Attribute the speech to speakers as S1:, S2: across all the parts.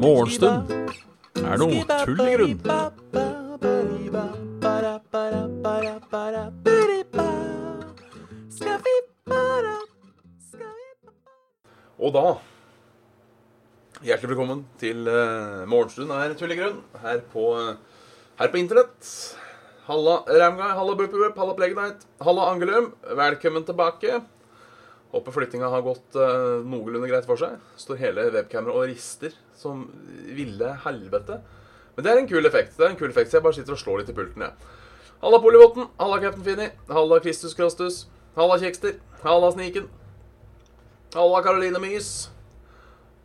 S1: Morgenstund er noe tull i grunn. Og da Hjertelig velkommen til uh, Morgenstund er tull i grunn her på, uh, her på internett. Halla Ramguy, halla Burperup, halla Plaguenight, halla Angelum. Velkommen tilbake. Håper flyttinga har gått uh, noenlunde greit for seg. Står hele webkameraet og rister som ville helvete. Men det er en kul effekt. det er en kul effekt, Så jeg bare sitter og slår litt i pulten, jeg. Halla Polivotten, halla Captain Finny, halla Kristus Krastus, halla Kjekster, halla Sniken, halla Caroline Mys.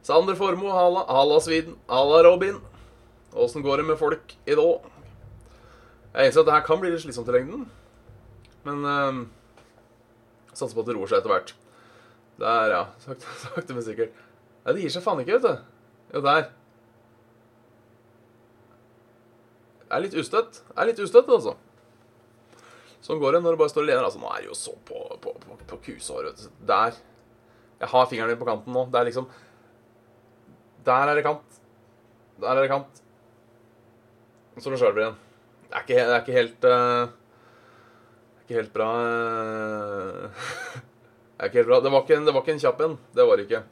S1: Sander Formoe, halla. Halla Sviden. Halla Robin. Åssen går det med folk i dag? Jeg innser at det her kan bli litt slitsomt i lengden. Men uh, satser på at det roer seg etter hvert. Der, ja. Sakte, sakte men sikkert. Nei, det gir seg faen ikke, vet du. Jo, der. Er litt ustøtt. Er litt ustøtt, altså. Sånn går det når du bare står og lener. Altså, nå er det jo så på, på, på, på kusehåret. Der. Jeg har fingeren min på kanten nå. Det er liksom der er det kant. Der er det kant. Så du skjelver igjen. Det er ikke, det er ikke helt uh, ikke helt bra uh, Det er ikke helt bra. Det var ikke, en, det var ikke en kjapp en. Det var det ikke.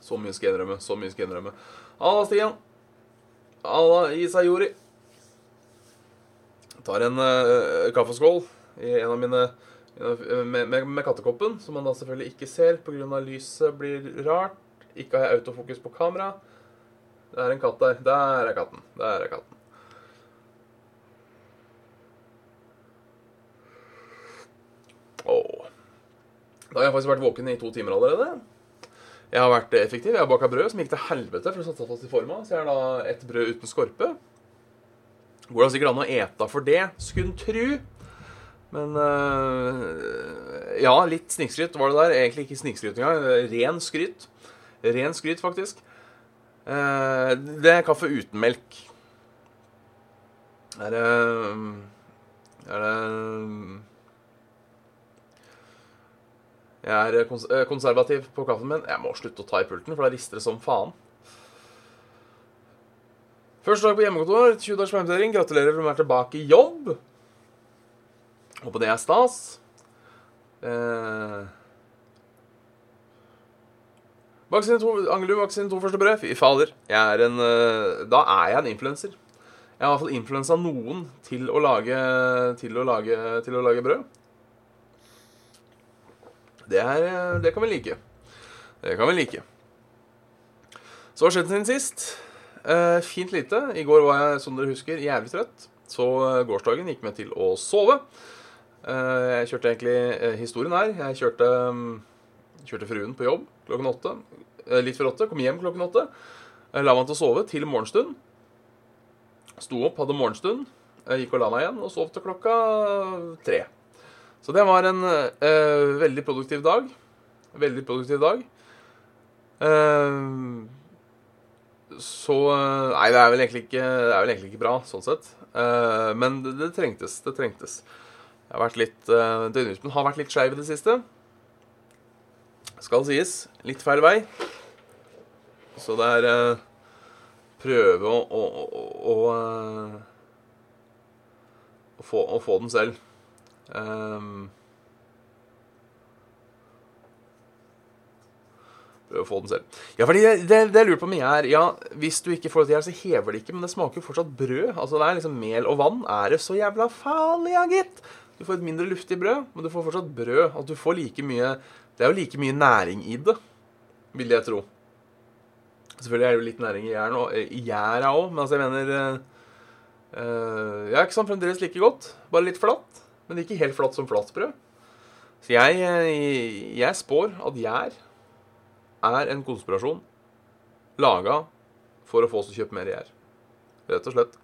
S1: Så mye skal jeg innrømme. Så mye skal jeg innrømme. Halla, Stian. Halla, Isayori. Tar en uh, kaffeskål i en av mine med, med, med, kattekoppen, som man da selvfølgelig ikke ser pga. lyset blir rart. Ikke har jeg autofokus på kamera. Det er en katt der. Der er katten. Der er katten. Da har jeg faktisk vært våken i to timer allerede. Jeg har vært effektiv. Jeg har baka brød som gikk til helvete for å satse fast i forma. Så jeg har da et brød uten skorpe. Går det sikkert an å ete for det, skulle en tru. Men øh, Ja, litt snikskryt var det der. Egentlig ikke snikskryt engang. Ren skryt. Ren skryt, faktisk. Uh, det er kaffe uten melk. Er det Er det Jeg er kons konservativ på kaffen min. Jeg må slutte å ta i pulten, for da rister det som faen. Første dag på hjemmekontor, 20 dagers permittering. Gratulerer å være tilbake i jobb. Håper det er stas. Eh, Vaksine to, Angelum, vaksine to første brød. Fy fader. Er en, uh, da er jeg en influenser. Jeg har i hvert fall influensa noen til å lage, til å lage, til å lage brød. Det, er, eh, det kan vi like. Det kan vi like. Så har skjedd siden sist? Uh, fint lite. I går var jeg, som dere husker, jævlig trøtt. Så uh, gårsdagen gikk med til å sove. Uh, jeg kjørte egentlig historien her. Jeg kjørte, um, kjørte fruen på jobb klokken åtte. Eh, litt før åtte. Kom hjem klokken åtte. Eh, la meg til å sove til morgenstund. Sto opp, hadde morgenstund. Eh, gikk og la meg igjen og sov til klokka tre. Så det var en uh, veldig produktiv dag. Veldig produktiv dag. Uh, så Nei, det er vel egentlig ikke, vel egentlig ikke bra, sånn sett. Uh, men det, det, trengtes. Det trengtes. Jeg har vært litt Døgnrytmen har vært litt skeiv i det siste. Skal sies. Litt feil vei. Så det er uh, Prøve å, å, å, å, få, å, få, den selv. Um, Prøv å få den selv. Ja, fordi det, det, det jeg lurer på mye er Ja, hvis du ikke får det til, så hever det ikke, men det smaker jo fortsatt brød. Altså, det er liksom mel og vann. Er det så jævla farlig, ja, gitt? Du får et mindre luftig brød, men du får fortsatt brød. At du får like mye det er jo like mye næring i det, vil jeg tro. Selvfølgelig er det jo litt næring i gjæra òg, men altså, jeg mener uh, Ja, ikke sant, fremdeles like godt. Bare litt flatt. Men ikke helt flatt som flatbrød. Så jeg, jeg spår at gjær er en konspirasjon laga for å få oss til å kjøpe mer gjær. Rett og slett.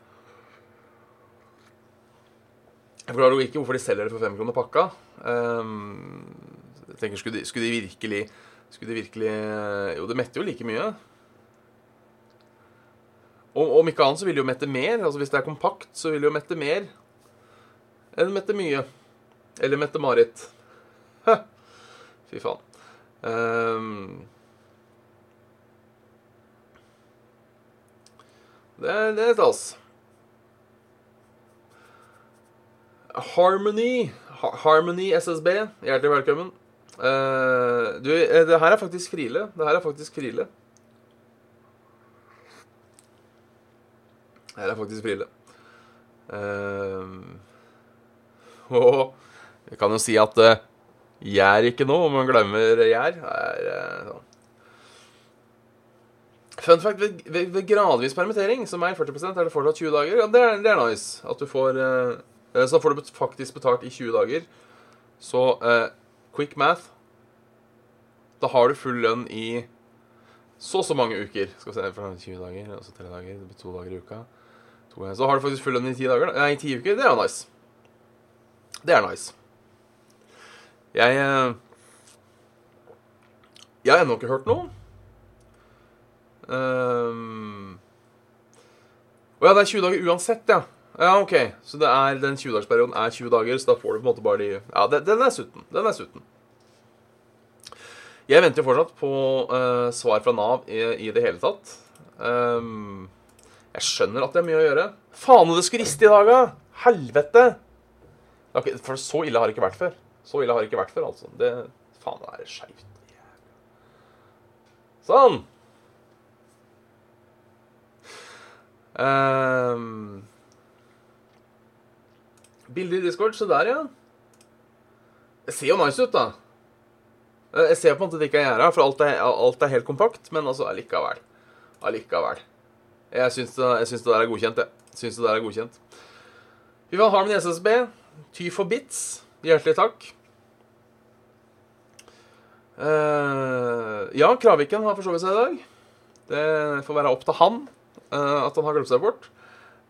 S1: Jeg forklarer jo ikke hvorfor de selger det for fem kroner pakka. Um, jeg tenker, skulle de, skulle de, virkelig Skulle de virkelig Jo, det metter jo like mye. Om, ikke annet så vil de jo mette mer. Altså Hvis det er kompakt, så vil de jo mette mer enn mette mye. Eller Mette-Marit. Fy faen. Um, det, det er stas. Harmony Ha- Harmony SSB, hjertelig velkommen. Uh, du, eh, det her er faktisk Krile. Det her er faktisk Krile. Det her er faktisk Krile. Uh, og jeg kan jo si at uh, gjær ikke nå, om man glemmer gjær. Er, uh, sånn. Fun fact ved, ved, ved gradvis permittering, som er 40% er det fortsatt 20 dager. Ja, det er, det er nice. At du får uh, Så får du faktisk betalt i 20 dager. Så quick math Da har du full lønn i så og så mange uker. Skal vi se, for 20 dager, og så 3 dager. Det blir 2 dager i uka. Så har du faktisk full lønn i 10 dager. Nei, i 10 uker. Det er jo nice. Det er nice. Jeg eh, Jeg har ennå ikke hørt noe. Um, Å ja, det er 20 dager uansett, ja. Ja, ok. Så er, den 20-dagersperioden er 20 dager, så da får du på en måte bare de Ja, den, den er sutten. Den er sutten. Jeg venter jo fortsatt på uh, svar fra Nav i, i det hele tatt. Um, jeg skjønner at det er mye å gjøre. Faen, det skulle riste i dag, da! Helvete! Ikke- For så ille har det ikke vært før. Så ille har det ikke vært før, altså. Det, faen, det er skeivt. Sånn. Um, Bilder i Discord. Se der, ja. Det ser jo nice ut, da. Eh, Jeg ser på en måte det ikke er gjerda, for alt er, alt er helt kompakt. Men altså, allikevel. Allikevel. Jeg syns det, det der er godkjent, jeg. Syns det der er godkjent. Vi vil ha med SSB. Ty for bits. Hjertelig takk. Uh, ja, Kraviken har forsovet seg i dag. Det får være opp til han uh, at han har glemt seg bort.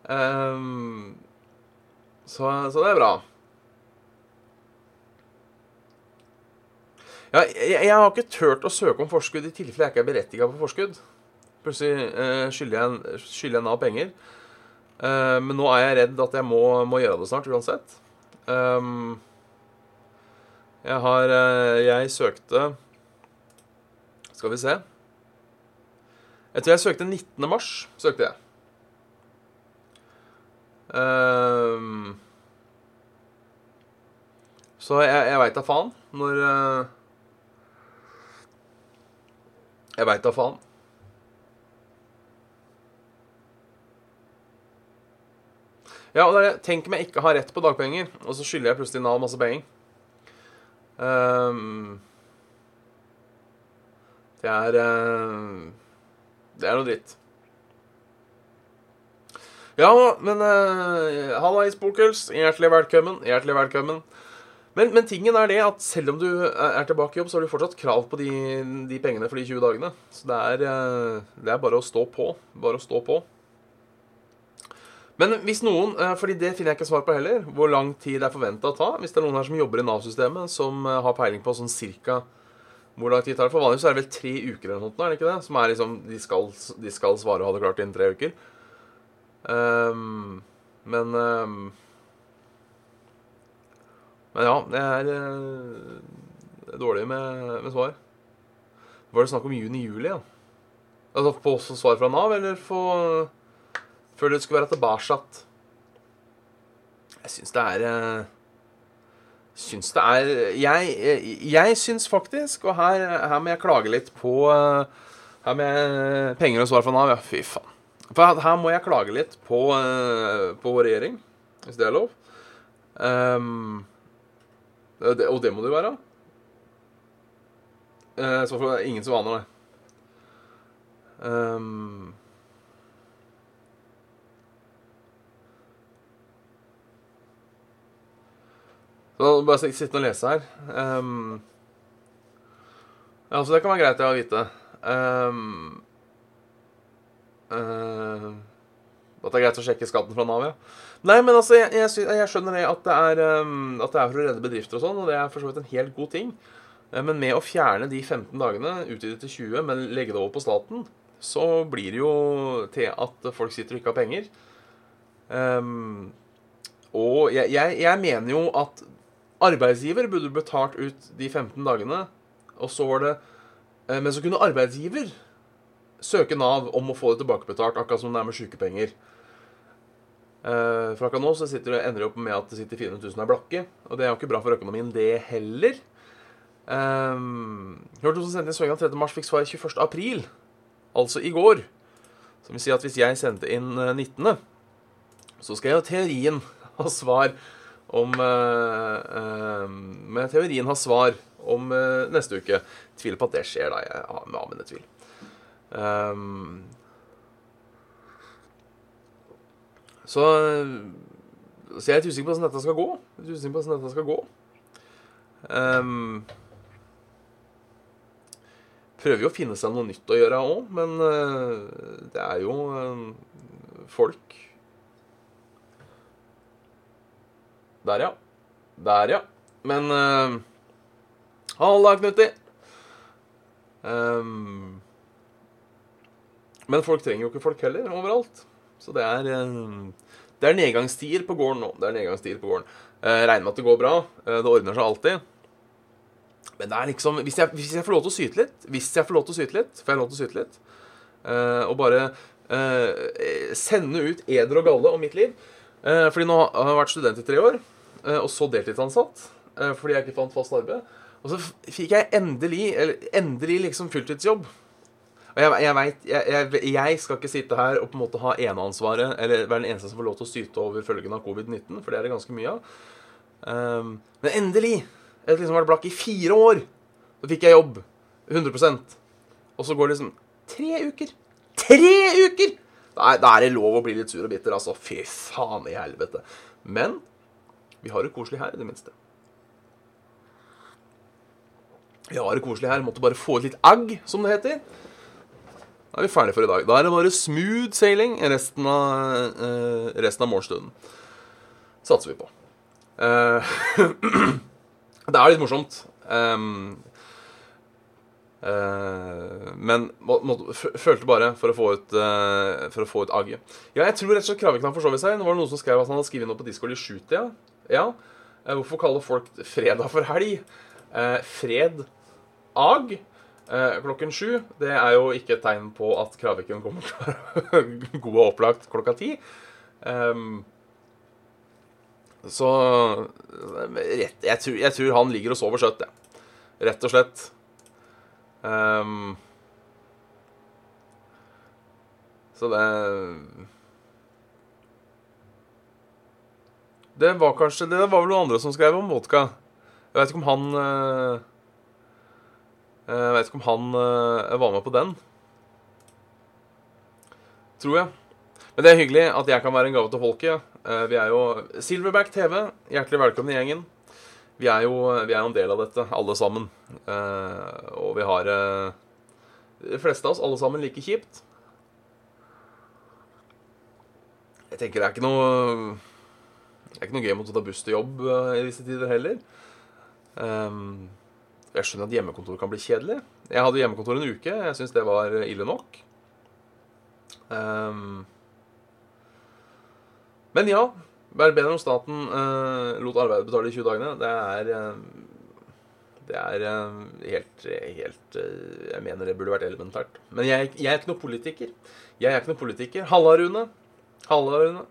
S1: Eh, så, så det er bra. Ja, jeg, jeg har ikke turt å søke om forskudd i tilfelle jeg ikke er berettiga på forskudd. Plutselig skylder jeg, skylder jeg Nav penger. Men nå er jeg redd at jeg må, må gjøre det snart uansett. Um, jeg har eh, Jeg søkte Skal vi se. Jeg tror jeg søkte 19. mars. Søkte jeg. Um, så jeg, jeg veit da faen når eh, Jeg veit da faen. Ja, og det er, det. Tenk om jeg ikke har rett på dagpenger, og så skylder jeg plutselig Nav masse penger. Um, det er uh, Det er noe dritt. Ja, men uh, Halla, Isbokels. Hjertelig velkommen. Hjertelig velkommen. Men, men tingen er det at selv om du er er tilbake i jobb, så har du fortsatt krav på de, de pengene for de 20 dagene. Så det er, eh, det er bare å stå på. Bare å stå på. Men hvis noen, eh, fordi det finner jeg ikke svar på heller, hvor lang tid det er forventa å ta Hvis det er noen her som jobber i Nav-systemet, som eh, har peiling på sånn cirka hvor lang tid det tar For vanligvis er det vel tre uker eller noe, sånt, er det ikke det? Som er liksom De skal, de skal svare og ha det klart innen tre uker. Um, men um, Men ja, det er, eh, er dårlig med, med svar. Var det snakk om juni-juli, ja? Altså få svar fra Nav, eller få før det skulle være tilbake. Jeg syns det er eh, Syns det er Jeg, jeg, jeg syns faktisk, og her, her må jeg klage litt på eh, Her må jeg Penger og svar fra Nav, ja. Fy faen. For her, må jeg klage litt på, eh, på vår regjering, hvis det er lov. Um, det, og det må det jo være. Uh, så for ingen som aner det. Ehm, Så bare sitte og lese her. Um, ja, så det kan være greit å vite. Um, uh, at det er greit å sjekke skatten fra Nav, ja. Nei, men altså, jeg, jeg, jeg skjønner det at det, er, um, at det er for å redde bedrifter og sånn, og det er for så vidt en helt god ting. Eh, Men med å fjerne de 15 dagene, utvide til 20, men legge det over på staten, så blir det jo til at folk sitter og ikke har penger. Um, og jeg, jeg, jeg mener jo at arbeidsgiver burde betalt ut de 15 dagene, og så var det eh, Men så kunne arbeidsgiver søke Nav om å få det tilbakebetalt, akkurat som det er med sykepenger. Eh, for akkurat nå så det, ender det opp med at det sitter 400 000 er blakke, og det er jo ikke bra for økonomien, det heller. Um, hørte som sendte inn søknad 3. mars, fikk svar 21. april, altså i går. Som vil si at hvis jeg sendte inn 19., så skal jeg jo teorien ha svar om uh, uh, Med teorien har svar om uh, neste uke. Tviler på at det skjer, da. Jeg har med avvennet tvil. Um, så, så jeg er litt usikker på hvordan dette skal gå. Litt usikker på hvordan dette skal gå. Um, prøver jo å finne seg noe nytt å gjøre òg, men det er jo folk Der, ja. Der, ja. Men uh, Halla, Knutti. Um, men folk trenger jo ikke folk heller overalt. Så det er Det er nedgangstider på gården nå. Det er nedgangstider på gården. Uh, regner med at det går bra. Uh, det ordner seg alltid. Men det er liksom hvis jeg, hvis jeg, får lov til å syte litt Hvis jeg får lov til å syte litt, får jeg lov til å syte litt. Uh, og bare sende ut eder og galle om mitt liv. Fordi nå har jeg vært student i tre år, og så deltidsansatt. fordi jeg ikke fant fast arbeid. Og så fikk jeg endelig, endelig liksom fulltidsjobb. Og jeg, jeg vet, jeg, jeg, skal ikke sitte her og på en måte ha eneansvaret, eller være den eneste som får lov til å syte over følgene av covid-19, for det er det ganske mye av. Um, men endelig! Jeg har liksom vært blakk i fire år. Så fikk jeg jobb. 100% Og så går det liksom tre uker. Tre uker! Da er, da er, det lov å bli litt sur og bitter, altså. Fy faen i helvete. Men vi har det koselig her, i det minste. Vi har det koselig her. Måtte bare få ut litt agg, som det heter. Da er vi ferdige for i dag. Da er det bare smooth sailing resten av, uh, resten av morgenstunden. Satser vi på. Uh, Det er litt morsomt. Um, uh, men må, må, følte bare for å få ut uh, For å få ut agget. Ja, jeg tror rett og slett Kravik forsov seg. Nå var det noen som skrev at han hadde skrevet noe på Discord i sjutida. Ja. Uh, hvorfor kaller folk fredag for helg? fred ag klokken sju. Det er jo ikke et tegn på at Kraviken kommer til å være god og opplagt klokka ti. Um, så rett, jeg, tror, jeg, tror, han ligger og sover søtt, jeg. Ja. Rett og slett. Um, så det Det var kanskje Det var vel noen andre som skrev om vodka. Jeg vet ikke om han uh, Jeg vet ikke om han uh, var med på den. Tror jeg. Men det er hyggelig at jeg kan være en gave til folket. Eh, vi er jo Silverback TV. Hjertelig velkommen i gjengen. Vi er, jo, vi er en del av dette, alle sammen. Eh, og vi har eh, de fleste av oss alle sammen like kjipt. Jeg tenker det er ikke noe Det er ikke noe gøy å ta buss til jobb i disse tider heller. Jeg skjønner at hjemmekontor kan bli kjedelig. Jeg hadde hjemmekontor en uke. Jeg syns det var ille nok. Um, men ja, være bedre om staten uh, lot arbeidet betale de 20 dagene. Det er Det er helt, helt Jeg mener det burde vært elementært. Men jeg, jeg, er ikke noen politiker. Jeg er ikke noen politiker. Halla, Rune. Halla, Rune.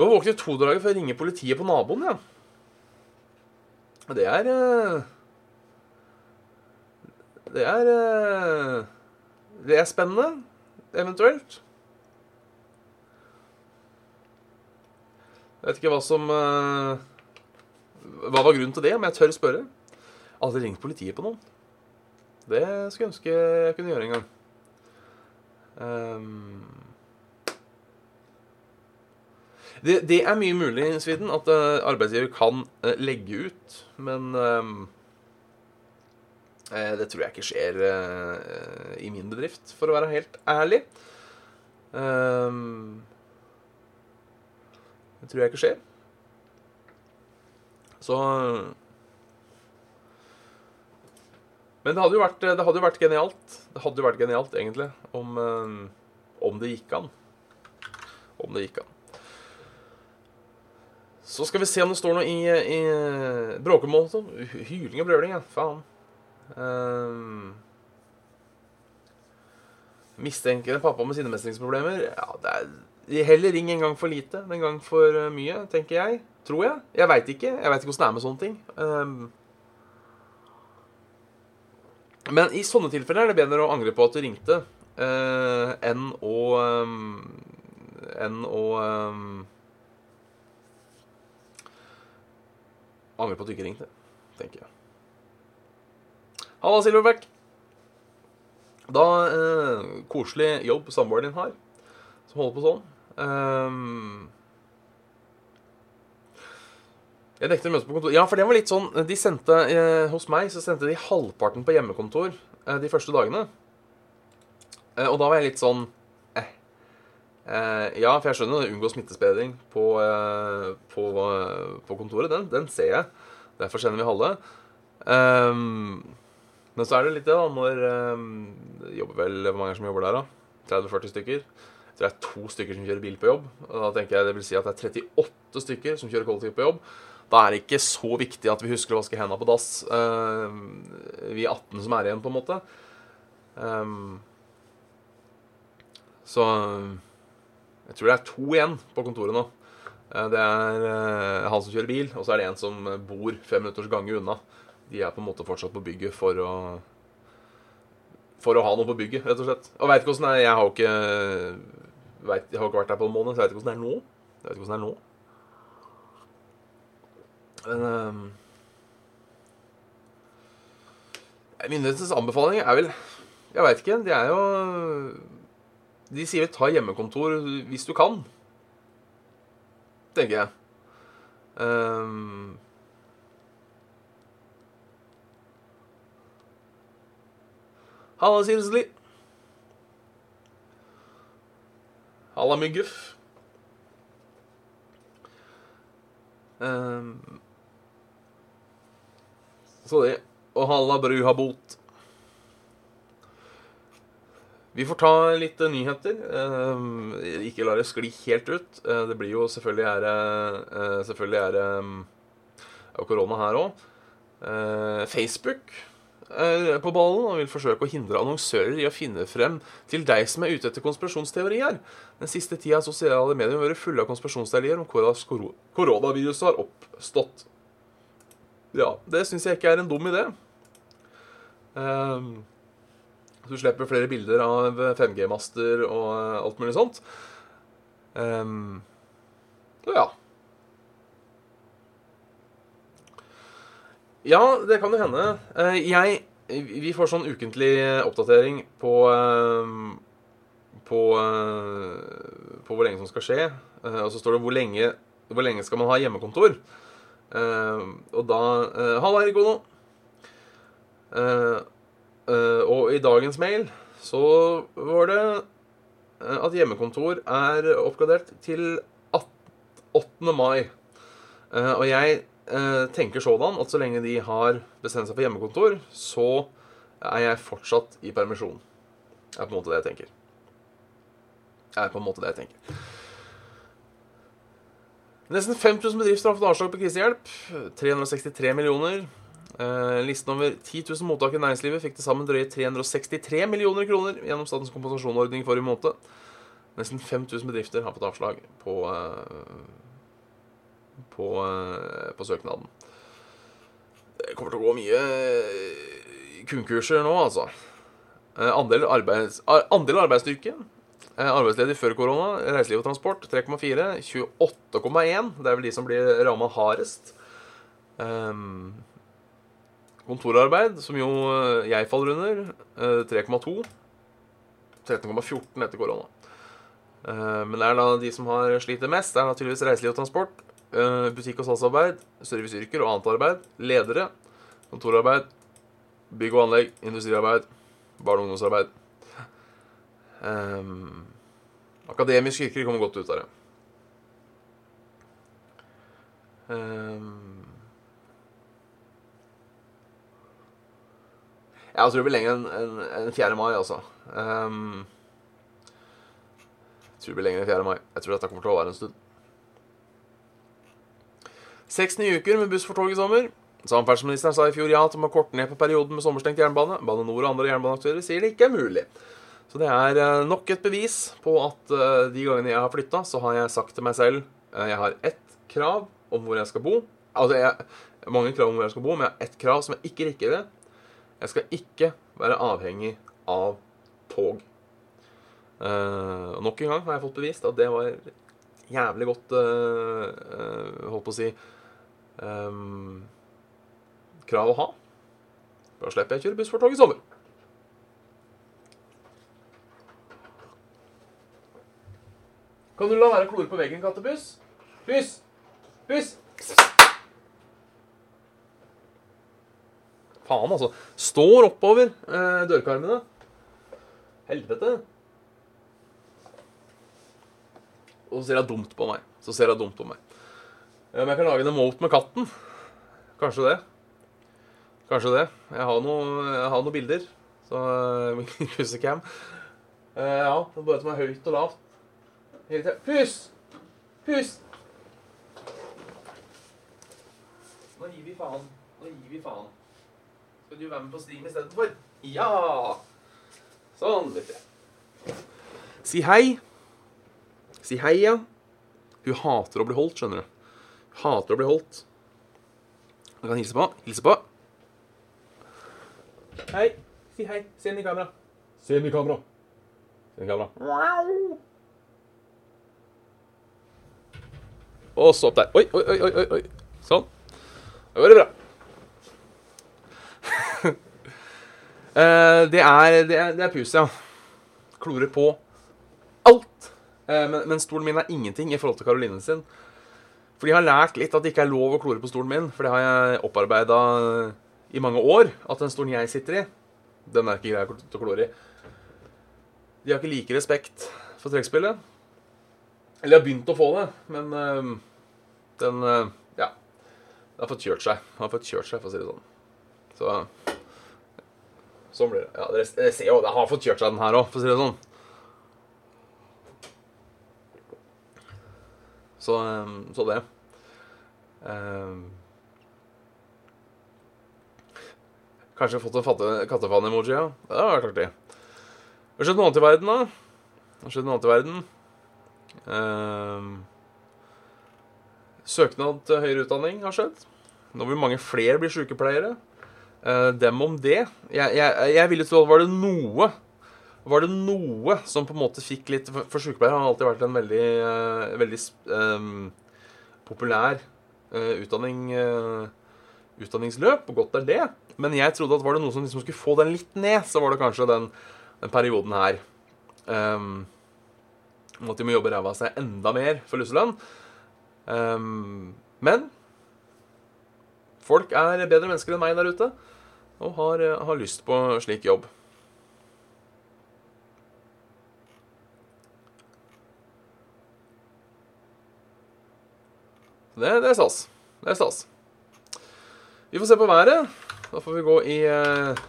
S1: Du har våknet to dager før jeg ringer politiet på naboen, ja. Det er Det er Det er spennende, eventuelt. Jeg vet ikke hva som uh, Hva var grunnen til det, om jeg tør spørre. Aldri ringt politiet på noen. Det skulle jeg ønske jeg kunne gjøre en gang. Um, det, det, er mye mulig, Sviden, at uh, arbeidsgiver kan uh, legge ut, men um, det tror jeg ikke skjer i min bedrift, for å være helt ærlig. Det tror jeg ikke skjer. Så Men det hadde jo vært, det hadde vært genialt. Det hadde jo vært genialt, egentlig, om, eh, om det gikk an. Om det gikk an. Så skal vi se om det står noe i, i bråkemål. Hyling og brøling, ja. Faen. Um, mistenker en pappa med sinnemestringsproblemer. Ja, det er heller ring en gang for lite enn en gang for eh, mye, tenker jeg. Tror jeg. Jeg veit ikke. Jeg veit ikke åssen det er med sånne ting. Um, men i sånne tilfeller er det bedre å angre på at du ringte, uh, enn å um, Enn å um, Angre på at du ikke ringte, tenker jeg. Halla, Silverback. Da eh, Koselig jobb samboeren din har, som holder på sånn. Um, jeg nekter møte på kontor. Ja, for det var litt sånn De sendte eh, Hos meg så sendte de halvparten på hjemmekontor eh, de første dagene. Eh, og da var jeg litt sånn ja, for jeg skjønner unngå smittespredning på, eh, på, på kontoret. Den, den, ser jeg. Derfor sender vi halve. Um, men så er det litt det, da, når um, jobber vel Hvor mange er som jobber der, da? 30-40 stykker. Jeg tror det er to stykker som kjører bil på jobb. Og da tenker jeg det vil si at det er 38 stykker som kjører kollektivt på jobb. Da er det ikke så viktig at vi husker å vaske hendene på dass, uh, vi 18 som er igjen, på en måte. Um, så jeg tror det er to igjen på kontoret nå. Uh, det er uh, han som kjører bil, og så er det en som bor fem minutters gange unna de er på en måte fortsatt på bygget for å For å ha noe på bygget, rett og slett. Og veit ikke åssen det er. Jeg har jo ikke vet, Jeg har ikke vært der på en måned, så jeg vet ikke åssen det er nå. Jeg vet ikke åssen det er nå. Men Myndighetenes anbefaling er vel Jeg veit ikke. De er jo De sier vel ta hjemmekontor hvis du kan. Tenker jeg. Um, Halla, Silsli. Halla, Mygguff. Um, så det. Og halla, Bruhabot. Vi får ta litt nyheter. Um, ikke la det skli helt ut. Uh, det blir jo selvfølgelig er Selvfølgelig er det um, korona her òg. Facebook er på ballen og vil forsøke å hindre annonsører i å finne frem til deg som er ute etter konspirasjonsteorier. Den siste tida har sosiale medier vært fulle av konspirasjonsteorier om hvordan koronaviruset har oppstått. Ja, det syns jeg ikke er en dum idé. Um, du slipper flere bilder av 5G-master og alt mulig sånt. Um, ja. Ja, det kan jo hende. Eh, jeg Vi får sånn ukentlig oppdatering på eh, på, eh, på hvor lenge som skal skje. Og så står det hvor lenge, hvor lenge skal man ha hjemmekontor. Og da Halla, Erik Ono. Og i dagens mail så var det at hjemmekontor er oppgradert til 8. mai. Og jeg eh, tenker sådan at så lenge de har bestemt seg for hjemmekontor, så er jeg fortsatt i permisjon. Det er på en måte det jeg tenker. Det er på en måte det jeg tenker. Nesten 5000 bedrifter har fått avslag på krisehjelp. 363 millioner. Eh, listen over 10 000 mottak i næringslivet fikk til sammen drøye 363 millioner kroner gjennom statens kompensasjonsordning forrige måned. Nesten 5000 bedrifter har fått avslag på eh, på, eh, på søknaden. Det kommer til å gå mye eh, kunkurser nå, altså. Eh, andel, arbeids, andel arbeidsstyrke. Arbeidsledig før korona. Reiseliv og transport 3,4. 28,1. Det er vel de som blir ramma hardest. Um, kontorarbeid, som jo jeg faller under, 3,2. 13,14 etter korona. Men det er da de som har sliter mest, det er naturligvis reiseliv og transport. Eh, butikk- og salgsarbeid, serviceyrker og annet arbeid, ledere, kontorarbeid, bygg og anlegg, industriarbeid, barne- og ungdomsarbeid. Um, akademiske yrker kommer godt ut av det. Um, jeg tror det blir lenger enn en, en 4. mai, altså. Um, jeg tror det blir lenger enn 4. mai. Jeg tror dette kommer til å vare en stund. Seks nye uker med buss for tog i sommer. Samferdselsministeren sa i fjor ja til å korte ned på perioden med sommerstengt jernbane. Bane Nor og andre jernbaneaktører sier det ikke er mulig. Så det er eh, nok et bevis på at eh, de gangene jeg har flytta, så har jeg sagt til meg selv eh, Jeg har ett krav om hvor jeg skal bo. Altså, jeg, mange krav om hvor jeg skal bo, men jeg har ett krav som jeg ikke rikker ved. Jeg skal ikke være avhengig av tog. Uh, nok en gang har jeg fått bevist at det var jævlig godt uh, uh, Holdt på å si um, krav å ha. Da slipper jeg å kjøre buss for tog i sommer. Kan du la være å klore på veggen, kattebuss? Puss! Puss! Faen, altså. Står oppover eh, dørkarmene. Helvete. Og så ser hun dumt på meg. Så ser hun dumt på meg. Om jeg kan lage en emote med katten? Kanskje det. Kanskje det. Jeg har noen bilder. Så Pussecam. Uh, ja, det er bare som er høyt og lavt. Hele tida. Puss! Puss! Nå gir vi faen. Nå gir vi faen. Skal du være med på stream istedenfor? Ja! Sånn, vet du. Si hei. Si hei, ja. Hun hater å bli holdt, skjønner du. Hun hater å bli holdt. Du kan hilse på. Hilse på. Hei. Si hei. Se inn i kamera. Se inn i kamera. Se inn i kamera. Og så opp der. Oi, oi, oi, oi, oi. Sånn. Da går det bra. Eh, det, er, det, er, er pus, ja. Klorer på alt. Eh, men, men, stolen min er ingenting i forhold til Karoline sin. For de har lært litt at det ikke er lov å klore på stolen min. For det har jeg opparbeida i mange år. At den stolen jeg sitter i, den er ikke grei å klore i. De har ikke like respekt for trekkspillet. Eller har begynt å få det, men øh, den Ja. Den har fått kjørt seg. Den har fått kjørt seg, for å si det sånn. Så Sånn blir det. Ja, dere ser jo, det har fått kjørt seg, den her òg, for å si det sånn. Så, um, så det. Um, kanskje fått en kattefan-emoji, ja. Det hadde vært artig. Har skjedd noe annet i verden, da. Har skjedd noe annet i verden. Um, søknad til høyere utdanning har skjedd. Nå vil mange flere bli sykepleiere. Uh, dem om det. Jeg, jeg, jeg ville tro at var det noe Var det noe som på en måte fikk litt For, for sykepleiere har alltid vært en veldig, uh, veldig um, populær uh, utdanning, utdanningsløp, og godt er det. Men jeg trodde at var det noe som liksom skulle få den litt ned, så var det kanskje den, den perioden her. Um, at de må jobbe ræva av seg enda mer for lusselønn. Um, men folk er bedre mennesker enn meg der ute og har, eh, har lyst på slik jobb. Det, det, er stas. Det er stas. Vi får se på været. Da får vi gå i eh,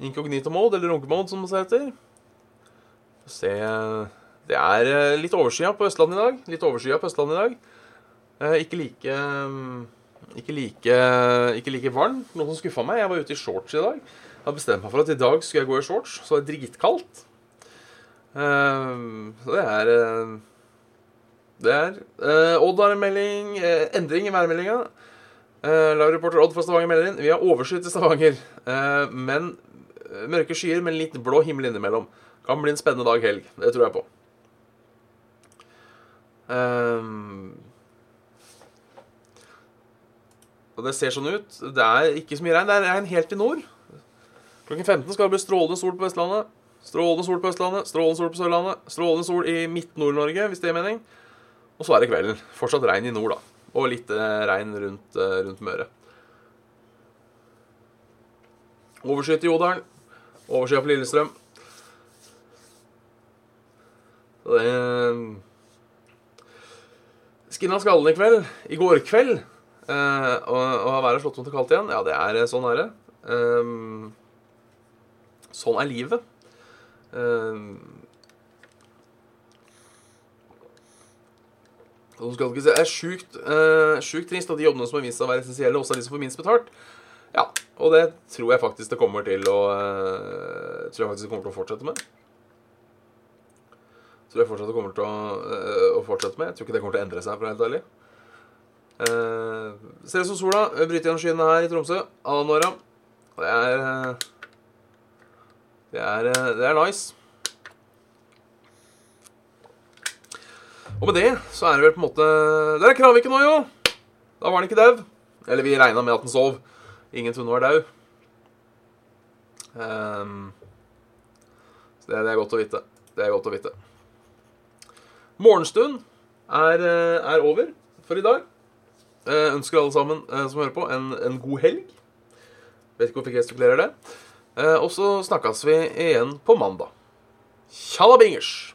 S1: incognito mode, eller runkemode, som det heter. Se Det er uh, litt overskya på Østlandet i dag. Litt overskya på Østlandet i dag. Eh, ikke like um, ikke like, ikke like varmt. Noe som skuffa meg. Jeg var ute i shorts i dag. Jeg hadde bestemt meg for at i dag skulle jeg gå i shorts. Så det er dritkaldt. Uh, så det er uh, Det er uh, Odd har en melding. Uh, endring i værmeldinga. Uh, Live-reporter Odd fra Stavanger melder inn. Vi har overskyet i Stavanger. Men mørke skyer med litt blå himmel innimellom. Kan bli en spennende dag helg. Det tror jeg på. Uh, Og det ser sånn ut. Det er ikke så mye regn. Det er regn helt i nord. Klokken 15 skal det bli strålende sol på Vestlandet. Strålende sol på Østlandet, strålende sol på Sørlandet, strålende sol i Midt-Nord-Norge, hvis det er mening. Og så er det kvelden. Fortsatt regn i nord, da. Og litt eh, regn rundt, eh, rundt Møre. Overskyet i Jodalen. Overskyet på Lillestrøm. Det Skinna skallen i kveld. I går kveld Uh, og, og været slått mot det kaldt igjen? Ja, det er eh, sånn er det. Um, sånn er livet. Um, Og Det er sjukt, uh, sjukt trist at de jobbene som har vist seg å være essensielle, også er de som får minst betalt. Ja, og det tror jeg faktisk det kommer til å uh, Tror jeg faktisk det kommer til å fortsette med. Tror jeg fortsatt det kommer til å, å fortsette med. Jeg tror ikke det kommer til å endre seg, for å være helt ærlig. Eh, ser ut som sola bryter gjennom skyene her i Tromsø. Alanora. Det er eh, Det er, eh, det er nice. Og med det så er det vel på en måte Der er Kraviken nå, jo! Da var han ikke dau. Eller vi regna med at han sov. Ingen trodde han var dau. Um, så det, det er godt å vite. Det er godt å vite. Morgenstund er, eh, er over for i dag. Eh, ønsker alle sammen eh, som hører på, en, en god helg. Vet ikke hvorfor jeg gestikulerer det. Eh, og så snakkes vi igjen på mandag. Tjalla bingers!